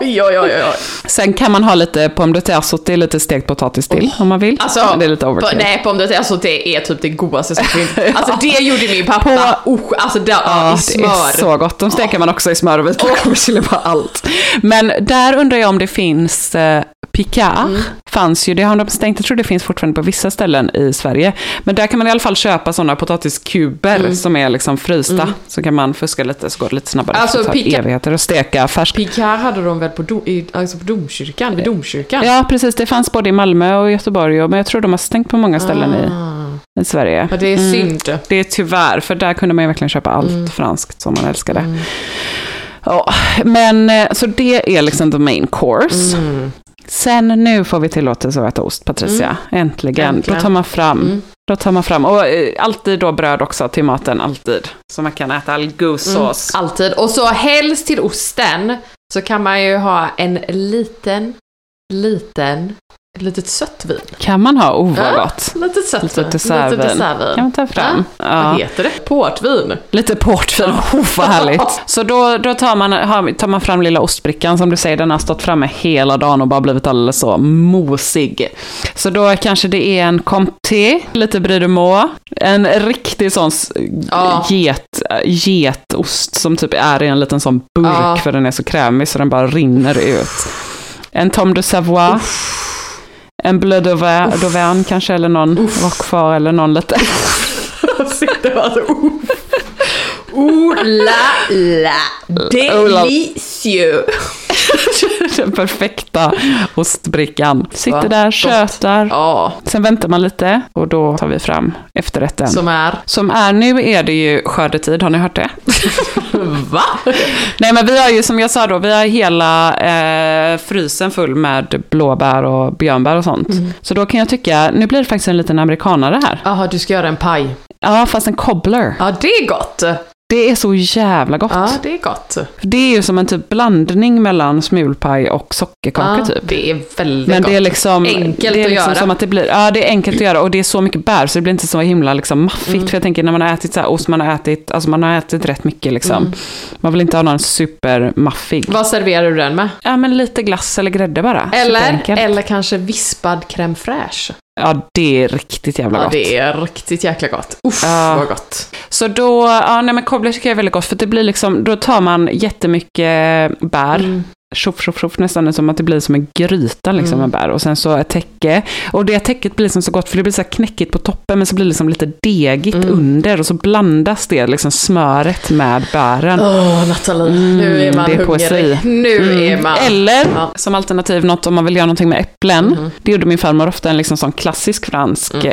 Oj, oj, oj, oj. Sen kan man ha lite pommes de terre sauté, lite stekt potatis till om man vill. Alltså, det är lite overkill. Nej, om det, alltså, det är typ det godaste som finns. Alltså det gjorde min pappa. Oh, alltså det, ja, i det smör. är så gott. De steker man också i smör och vitlök och på allt. Men där undrar jag om det finns eh, Picard. Mm. Fanns ju, det har de stängt, jag tror det finns fortfarande på vissa ställen i Sverige. Men där kan man i alla fall köpa sådana potatiskuber som är liksom frysta. Så kan man fuska lite så går det lite snabbare. Mm. Alltså, det Picard- evigheter att steka färsk. Picard hade de väl på, dom, i, alltså på domkyrkan, vid domkyrkan? Ja, precis. Det fanns både i Malmö och Göteborg. och- Men jag tror de har stängt på många ställen i, i Sverige. Ja, det är Mm. synd. Det är tyvärr, för där kunde man ju verkligen köpa allt Mm. franskt som man älskade. Ja, men eh, så det är liksom the main course. Mm. Sen nu får vi tillåtelse att äta ost, Patricia. Äntligen. Äntligen. Då tar man fram. Mm. Då tar man fram. Och eh, alltid då bröd också till maten, alltid. Så man kan äta all god sås. Mm, alltid. Och så helst till osten så kan man ju ha en liten, liten, ett litet sött vin. Kan man ha? Oh, vad Ja. gott. Lite sött Lite vin. dessertvin. Lite dessertvin. Kan man ta fram. Vad Ja. heter det? Portvin. Lite portvin, oh, vad härligt. Så då, då tar, man, tar man fram lilla ostbrickan, som du säger, den har stått framme hela dagen och bara blivit alldeles så mosig. Så då kanske det är en comté, lite brie de meaux, en riktig sån Ja. get, getost som typ är i en liten sån burk, Ja. för den är så krämig så den bara rinner ut. En tom de savoie. En bleu d'Auvergne kanske, eller någon roquefort eller någon lite. det var så uff. Oh la la. Delicieux. Den perfekta ostbrickan. Sitter Vad där, tjötar. Ja, Sen väntar man lite och då tar vi fram efterrätten. Som är... som är, nu är det ju skördetid, har ni hört det? Va? Nej men vi har ju, som jag sa då, vi har hela eh, frysen full med blåbär och björnbär och sånt. Mm. Så då kan jag tycka, nu blir det faktiskt en liten amerikanare här. Jaha, du ska göra en paj. Ja, fast en cobbler. Ja, det är gott. Det är så jävla gott. Ja, det är gott. Det är ju som en typ blandning mellan smulpaj och sockerkaka Ja, typ. det är väldigt Men gott. det är liksom... Enkelt det är att liksom göra. Som att det blir, ja, det är enkelt att göra och det är så mycket bär så det blir inte så himla liksom maffigt. Mm. För jag tänker när man har ätit så här ost, man har ätit, alltså man har ätit rätt mycket liksom. Mm. Man vill inte ha någon supermaffig. Vad serverar du den med? Ja, men lite glass eller grädde bara. Eller, eller kanske vispad crème fraîche. Ja, det är riktigt jävla Ja, gott. det är riktigt jäkla gott. Uff, Ja. vad gott. Så då, ja nej men cobbler tycker jag är väldigt gott för det blir liksom, då tar man jättemycket bär, Mm. Tjoff, tjoff, tjoff, nästan som att det blir som en gryta liksom Mm. med bär. Och sen så ett täcke. Och det täcket blir liksom så gott för det blir så här knäckigt på toppen men så blir det liksom lite degigt Mm. under och så blandas det liksom smöret med bären. Åh, Nathalie. Mm, nu är man det är hungrig. poesi. Nu är Mm. man... Eller Ja. som alternativ något om man vill göra någonting med äpplen. Mhm. Det gjorde min farmor ofta, en liksom sån klassisk fransk Mm.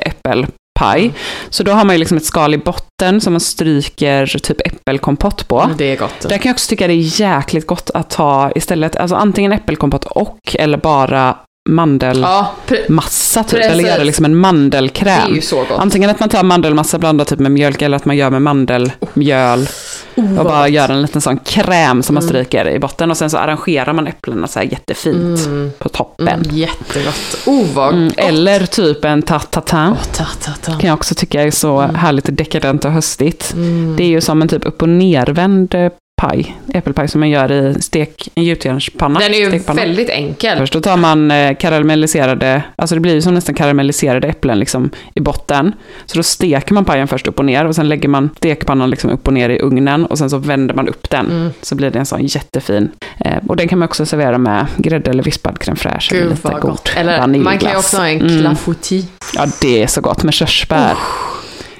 Eh, äppelpaj. Så då har man ju liksom ett skal i botten som man stryker typ äppelkompott på. Mm, Det är gott. Där kan jag också tycka det är jäkligt gott att ta istället, alltså antingen äppelkompott och eller bara mandelmassa Ja, typ, eller göra liksom en det är mandelkräm. ju så gott. Antingen att man tar mandelmassa blandat typ med mjölk eller att man gör med mandelmjöl Oh, och vad bara gör en liten sån kräm som man Mm. stryker i botten och sen så arrangerar man äpplena så här jättefint Mm. på toppen. Mm, jättegott. Oh, vad Mm, gott. eller typ en tarte tatin. Åh, ta, ta, ta. kan jag också tycka är så Mm. härligt dekadent och höstigt. Mm. Det är ju som en typ upp och nervänd eh, paj, äppelpaj som man gör i stek, en gjutjärnspanna. Den är ju stekpanna. väldigt enkel. Först då tar man eh, karamelliserade, alltså det blir ju som nästan karamelliserade äpplen liksom i botten. Så då steker man pajen först upp och ner och sen lägger man stekpannan liksom upp och ner i ugnen och sen så vänder man upp den. Mm. Så blir det en sån jättefin. Eh, och den kan man också servera med grädde eller vispad crème fraîche. eller Gud lite vad gott. Eller vaniljglass. man kan ju också ha en Mm. clafoutis. Ja, det är så gott med körsbär.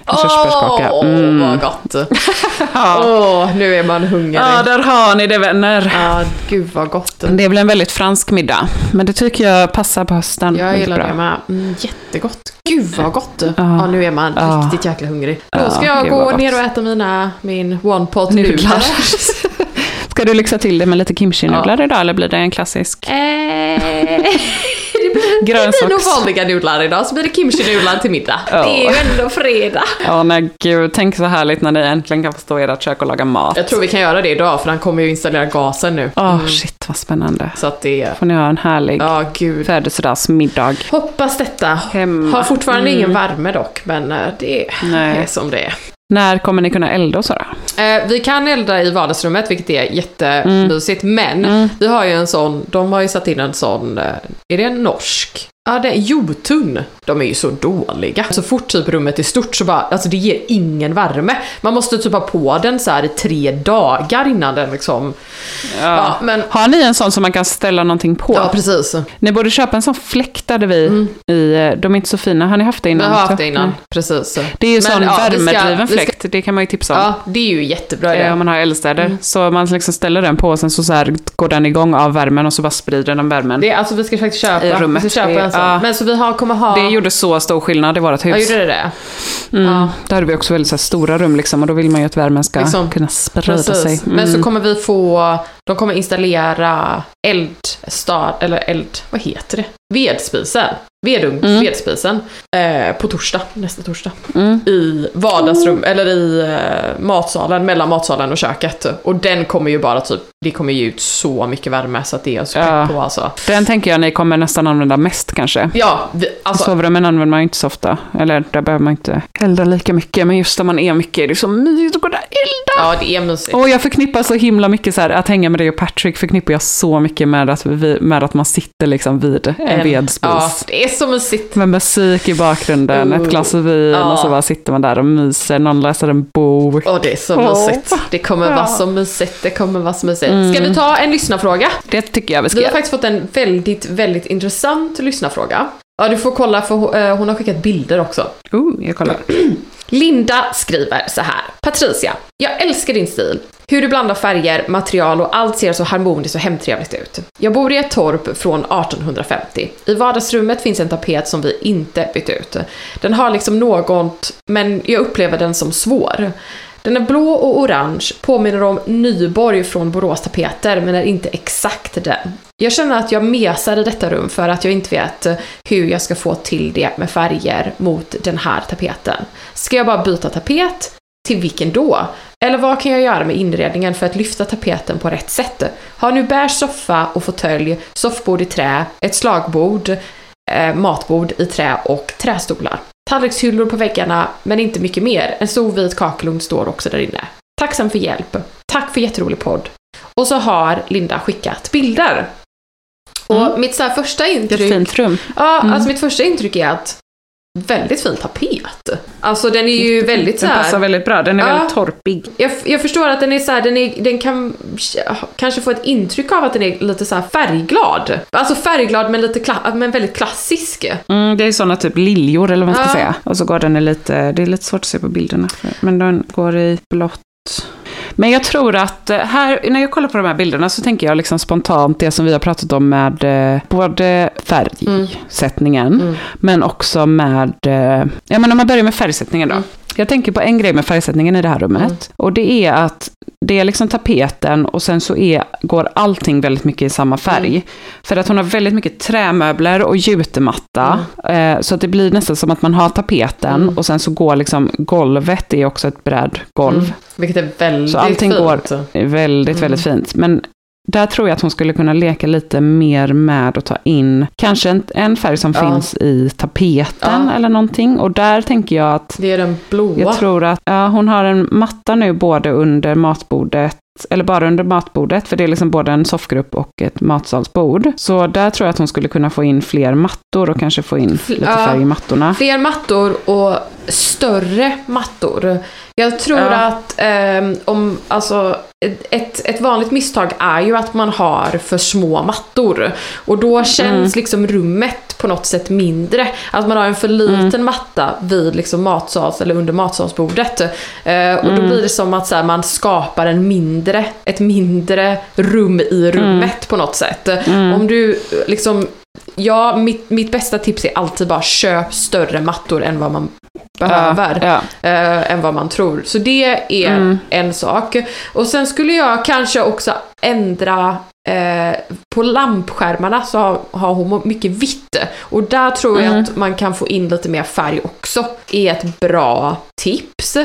En körsbärskaka. Åh, Mm. vad gott. Åh, nu är man hungrig. Ja, där har ni det vänner. Ja, gud vad gott. Det väl en väldigt fransk middag, men det tycker jag passar på hösten. Jag gillar bra. det med. Mm, jättegott. Gud vad gott. Ja, nu är man Ja. riktigt jäkla hungrig. Då Ja, ska jag gå ner och äta mina, min one pot Nudlar. Ska du lyxa till det med lite kimchi-nudlar idag, eller blir det en klassisk Eh, det blir, det blir nog grönsaks... vanliga nudlar idag, så blir det kimchi-nudlar till middag. Ja. Det är ju ändå fredag. Ja, nej gud, tänk så härligt när ni äntligen kan få stå i ert kök och laga mat. Jag tror vi kan göra det idag, för han kommer ju installera gasen nu. Åh, shit vad spännande. Så att det... Får ni ha en härlig Ja, gud. födelsedagsmiddag. Hoppas detta. Hemma. Har fortfarande Mm. ingen värme dock, men eh, det Nej. är som det är. När kommer ni kunna elda och så då? Eh, vi kan elda i vardagsrummet, vilket är jättemysigt, men Mm. vi har ju en sån, de har ju satt in en sån, eh, är det en norsk? Ja, det är Jotun. De är ju så dåliga. Så fort typ rummet är stort så bara, alltså det ger ingen värme. Man måste typ ha på den så här i tre dagar innan den liksom... Ja, men... Har ni en sån som man kan ställa någonting på? Ja, precis. Ni borde köpa en sån fläktade vi i, eh, de är inte så fina. Har ni haft det innan? har också? haft det innan, Nej. precis. Det är ju Men, sån ja, värmedriven ska- fläkt, det kan man ju tipsa om. Ja, det är ju jättebra Eh, idé. Om man har eldstäder. Så man liksom ställer den på och sen så, så här går den igång av värmen och så bara sprider den värmen. Det är, alltså vi ska faktiskt köpa, I rummet. vi ska köpa Det- en sån. ja. Men så vi har, kommer ha... Det gjorde så stor skillnad i vårt hus. Ja, gjorde det det? Mm. Ja. Då hade vi också väldigt så här, stora rum liksom, och då vill man ju att värmen ska Liksom. kunna sprida sig. Precis. Mm. Men så kommer vi få, de kommer installera eldstad, eller eld, vad heter det? Vedspisen. Vedugn, Mm. vedspisen. Eh, på torsdag, nästa torsdag. Mm. I vardagsrum, eller i eh, matsalen, mellan matsalen och köket. Och den kommer ju bara typ, det kommer ge ut så mycket värme så att det är så Ja. på alltså. Den tänker jag ni kommer nästan använda mest kanske. Ja, vi, alltså. Sovrummen använder man ju inte så ofta. Eller där behöver man inte elda lika mycket. Men just när man är mycket är det så mysigt att gå där och elda. Ja, det är mysigt. Och jag förknippar så himla mycket så här, att hänga med dig och Patrick förknippar jag så mycket med att, vi, med att man sitter liksom vid en vedspis. Ja, det är så mysigt. Med musik i bakgrunden, Oh. ett glas vin Ja. och så bara sitter man där och myser, någon läser en bok. Åh, det är så Åh. mysigt. Det kommer vara så mysigt. Det kommer vara så mysigt. Mm. Ska vi ta en lyssnarfråga? Det tycker jag vi ska Vi har faktiskt fått en väldigt, väldigt intressant lyssnarfråga. Ja, du får kolla för eh, hon har skickat bilder också. Oh, jag kollar. Linda skriver så här. Patricia, jag älskar din stil. Hur du blandar färger, material och allt ser så harmoniskt och hemtrevligt ut. Jag bor i ett torp från 1850. I vardagsrummet finns en tapet som vi inte bytt ut. Den har liksom något, men jag upplever den som svår. Den är blå och orange, påminner om Nyborg från Borås tapeter, men är inte exakt den. Jag känner att jag mesar i detta rum för att jag inte vet hur jag ska få till det med färger mot den här tapeten. Ska jag bara byta tapet? Till vilken då? Eller vad kan jag göra med inredningen för att lyfta tapeten på rätt sätt? Har nu beige soffa och fåtölj, soffbord i trä, ett slagbord, eh, matbord i trä och trästolar. Tallrikshyllor på väggarna, men inte mycket mer. En stor vit kakelugn står också där inne. Tacksam för hjälp. Tack för jätterolig podd. Och så har Linda skickat bilder. Och Mm. mitt så första Ett intryck... fint rum. Ja, Mm. alltså mitt första intryck är att väldigt fin tapet. Alltså den är ju väldigt så Den passar väldigt bra, den är Ja. väldigt torpig. Jag, jag förstår att den är så här, den, är, den kan kanske få ett intryck av att den är lite så här färgglad. Alltså färgglad men, lite kla- men väldigt klassisk. Mm, det är sådana typ liljor eller vad man ska Ja. säga. Och så går den i lite, det är lite svårt att se på bilderna. Men den går i blått. Men jag tror att eh, här, när jag kollar på de här bilderna så tänker jag liksom spontant det som vi har pratat om med eh, både färgsättningen, Mm. men också med, eh, ja men om man börjar med färgsättningen då. Mm. Jag tänker på en grej med färgsättningen i det här rummet. Och det är att det är liksom tapeten och sen så är, går allting väldigt mycket i samma färg. Mm. För att hon har väldigt mycket trämöbler och jutematta. Eh, så att det blir nästan som att man har tapeten Mm. och sen så går liksom golvet, det är också ett brädgolv. Mm. Vilket är väldigt Så allting fint. går är väldigt, Mm. väldigt fint. Men där tror jag att hon skulle kunna leka lite mer med att ta in kanske en, en färg som Ja. finns i tapeten Ja. eller någonting. Och där tänker jag att Det är den blåa. jag tror att ja, hon har en matta nu både under matbordet eller bara under matbordet, för det är liksom både en soffgrupp och ett matsalsbord. Så där tror jag att hon skulle kunna få in fler mattor och kanske få in lite Ja. färg i mattorna. Fler mattor och större mattor. Jag tror Ja. att ehm, om, alltså, ett, ett vanligt misstag är ju att man har för små mattor. Och då känns liksom rummet på något sätt mindre. Att man har en för liten matta vid liksom matsals eller under matsalsbordet. Eh, och då blir det som att så här, man skapar en mindre, ett mindre rum i rummet på något sätt. Om du liksom Ja, mitt, mitt bästa tips är alltid bara köp större mattor än vad man behöver. Ja, eh, än vad man tror. Så det är Mm. en sak. Och sen skulle jag kanske också ändra eh, på lampskärmarna så har, har hon mycket vitt. Och där tror jag Mm. att man kan få in lite mer färg också. är ett bra tips.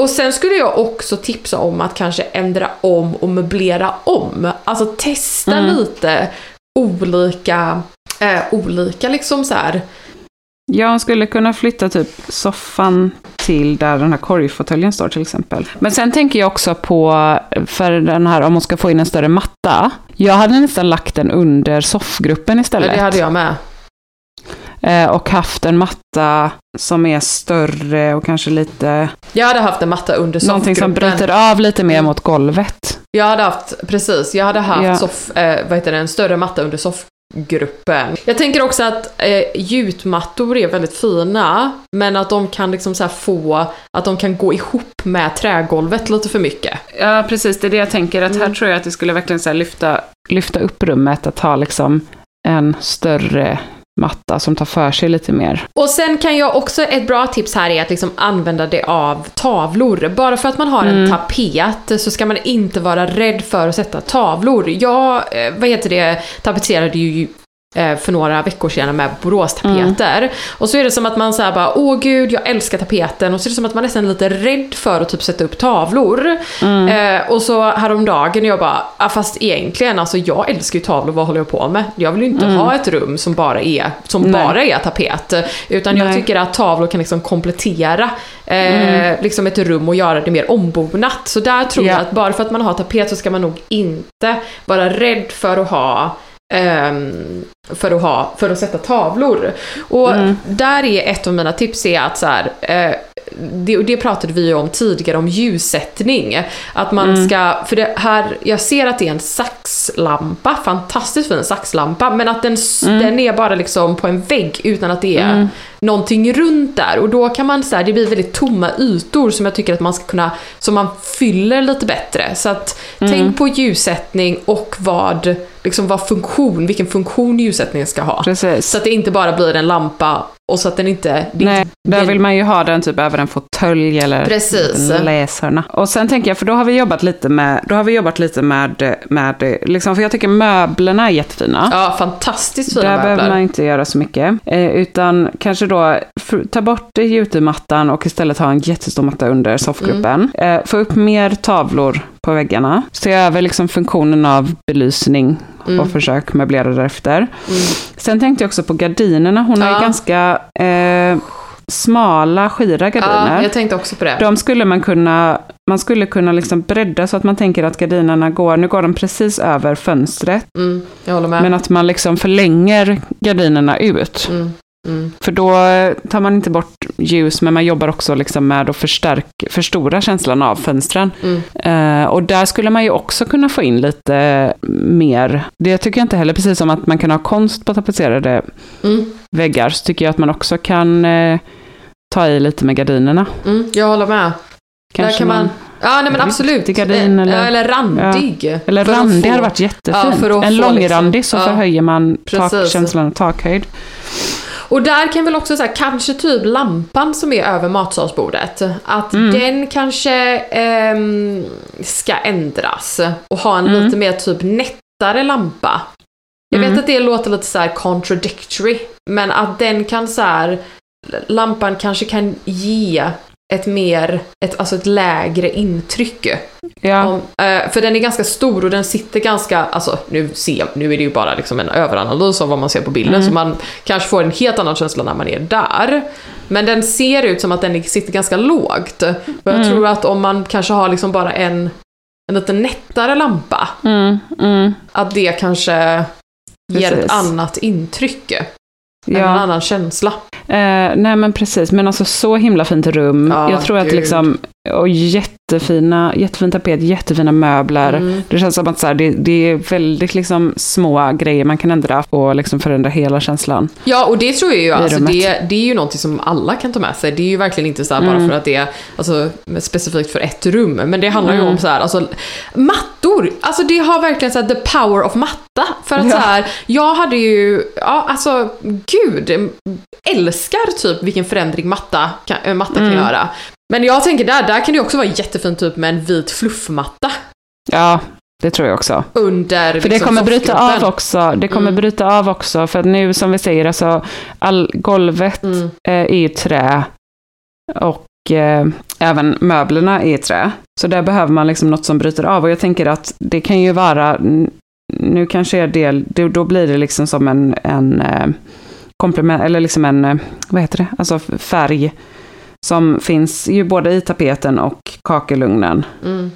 Och sen skulle jag också tipsa om att kanske ändra om och möblera om. Alltså testa Mm. lite olika, eh, olika liksom så här. Jag skulle kunna flytta typ soffan till där den här korgfåtöljen står till exempel. Men sen tänker jag också på, för den här, om man ska få in en större matta. Jag hade nästan lagt den under soffgruppen Ja, istället. det hade jag med. Eh, och haft en matta som är större och kanske lite, Jag hade haft en matta under någonting som soffgruppen. bryter av lite mer mot golvet. Jag hade haft, precis, jag hade haft Ja. soff, eh, vad heter det, en större matta under soffgruppen. Jag tänker också att eh, gjutmattor är väldigt fina, men att de kan liksom så få, att de kan gå ihop med trägolvet lite för mycket. Ja, precis. Det är det jag tänker. Att här Mm. tror jag att det skulle verkligen så lyfta, lyfta upp rummet. Att ha liksom en större matta som tar för sig lite mer. Och sen kan jag också, ett bra tips här är att liksom använda det av tavlor. Bara för att man har en tapet så ska man inte vara rädd för att sätta tavlor. Jag, eh, vad heter det, tapetserade ju för några veckor sedan med Boråstapeter. Och så är det som att man säger bara, åh gud, jag älskar tapeten. Och så är det som att man nästan är lite rädd för att typ sätta upp tavlor. Eh, och så häromdagen, jag bara, ah, fast egentligen, alltså jag älskar ju tavlor, vad håller jag på med? Jag vill ju inte ha ett rum som bara är, som Nej. bara är tapet. Utan jag Nej. tycker att tavlor kan liksom komplettera eh, liksom ett rum och göra det mer ombonat. Så där tror Ja. jag att bara för att man har tapet så ska man nog inte vara rädd för att ha för att, ha, för att sätta tavlor. Och där är ett av mina tips är att så här, eh, det, det pratade vi ju om tidigare om ljussättning. Att man ska, för det här, jag ser att det är en saxlampa, fantastiskt fin saxlampa, men att den, s- den är bara liksom på en vägg utan att det är någonting runt där. Och då kan man så här, det blir väldigt tomma ytor som jag tycker att man ska kunna, som man fyller lite bättre. Så att tänk på ljussättning och vad, liksom vad funktion, vilken funktion ljussättningen ska ha. Precis. Så att det inte bara blir en lampa och så att den inte... Nej, där den- vill man ju ha den typ över en fåtölj eller Precis. läshörna. Och sen tänker jag, för då har vi jobbat lite med, då har vi jobbat lite med, med liksom, för jag tycker möblerna är jättefina. Ja, fantastiskt fina Där möbler. behöver man inte göra så mycket. Eh, utan kanske då f- ta bort gjutemattan och istället ha en jättestor matta under soffgruppen. Mm. Eh, få upp mer tavlor på väggarna. Se över liksom funktionen av belysning Mm. och försök möblera därefter. Sen tänkte jag också på gardinerna. Hon har Ja. ju ganska eh, smala, skira gardiner. Ja, jag tänkte också på det. De skulle man kunna, man skulle kunna liksom bredda så att man tänker att gardinerna går, nu går de precis över fönstret, Mm, jag håller med. men att man liksom förlänger gardinerna ut. Mm, mm. För då tar man inte bort ljus, men man jobbar också liksom med att förstärka, förstora känslan av fönstren. Mm. Eh, och där skulle man ju också kunna få in lite mer. Det tycker jag inte heller, precis som att man kan ha konst på tapetserade Mm, väggar, så tycker jag att man också kan eh, ta i lite med gardinerna. mm, jag håller med. Kanske Där kan man... någon- Ja, nej men absolut. Gardin Eh, eller- ja, eller randig. Eller För att randig få- hade varit jättefint. Ja, en långrandig liksom- så ja, förhöjer man precis. takkänslan och takhöjd. Och där kan väl också så här, kanske typ lampan som är över matsalsbordet, att Mm. den kanske ehm, ska ändras och ha en Mm. lite mer typ nättare lampa. Jag vet Mm. att det låter lite så här contradictory, men att den kan så här, lampan kanske kan ge ett mer, ett, alltså ett lägre intryck. Ja, Om, eh, för den är ganska stor och den sitter ganska, alltså nu, ser, nu är det ju bara liksom en överanalys av vad man ser på bilden, Mm. så man kanske får en helt annan känsla när man är där. Men den ser ut som att den sitter ganska lågt. Och jag Mm. tror att om man kanske har liksom bara en en lite nättare lampa, Mm, mm, att det kanske ger Precis. ett annat intryck. En ja. annan känsla. Eh, nej men precis, men alltså så himla fint rum. Ja, jag tror att gud. liksom, och jättefina, jättefin tapet, jättefina möbler. Mm. Det känns som att så här, det, det är väldigt liksom små grejer man kan ändra och liksom förändra hela känslan. Ja, och det tror jag ju, alltså, det, det är ju någonting som alla kan ta med sig. Det är ju verkligen inte så här bara Mm. för att det är alltså, specifikt för ett rum. Men det handlar ju Mm. om så här, alltså, mattor. Alltså det har verkligen så här, the power of matta. För att Ja. så här, jag hade ju, ja alltså gud, älskar typ vilken förändring matta kan, matta kan Mm. göra. Men jag tänker där, där kan det också vara jättefint typ med en vit fluffmatta Ja, det tror jag också. under För det liksom, kommer bryta av också. Det kommer Mm. bryta av också. För nu som vi säger, alltså, all, golvet Mm. är ju trä. Och eh, även möblerna är i trä. Så där behöver man liksom något som bryter av. Och jag tänker att det kan ju vara, nu kanske är det, det då blir det liksom som en, en eh, komplement, eller liksom en, eh, vad heter det, alltså färg. Som finns ju både i tapeten och kakelugnen. Mm.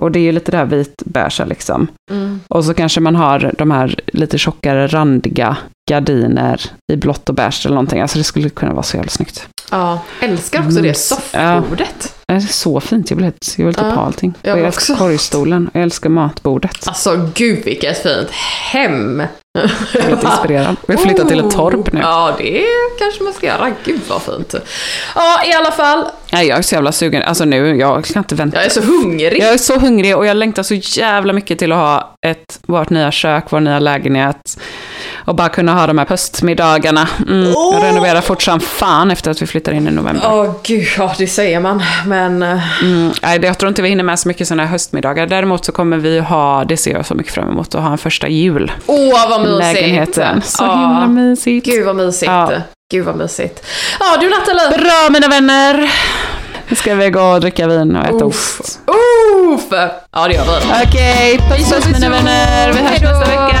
Och det är ju lite det här vitbeiga liksom. Mm. Och så kanske man har de här lite tjockare randiga gardiner i blått och beige eller någonting. Alltså det skulle kunna vara så jävla snyggt. Ja, älskar också det Mums. soffbordet. Det är så fint, jag vill jag vill ta Ja, på allting. jag och jag älskar också. korgstolen, jag älskar matbordet. Alltså gud vilket fint hem! Jag är lite inspirerad. Vi har flyttat till ett torp nu. Oh. Ja, det kanske man ska göra. Gud vad fint. Ja, i alla fall. Nej, jag är så jävla sugen. Alltså nu, jag kan inte vänta. Jag är så hungrig. Jag är så hungrig och jag längtar så jävla mycket till att ha ett, vårt nya kök, vår nya lägenhet. Och bara kunna ha de här höstmiddagarna. Mm, Åh! Renovera fort som fan efter att vi flyttar in i november. Åh gud, ja det säger man. Men eh, Mm, jag tror inte vi hinner med så mycket sådana här höstmiddagar. Däremot så kommer vi ha, det ser jag så mycket fram emot, att ha en första jul. åh vad i mysigt. lägenheten. Så Ja. himla mysigt. Gud vad mysigt. Ja. Gud vad mysigt. Ja du Nathalie. Bra mina vänner! Nu ska vi gå och dricka vin och äta Uff. ost. Uff. Ja det gör vi. Okej, puss puss mina vänner. Vi hörs nästa vecka.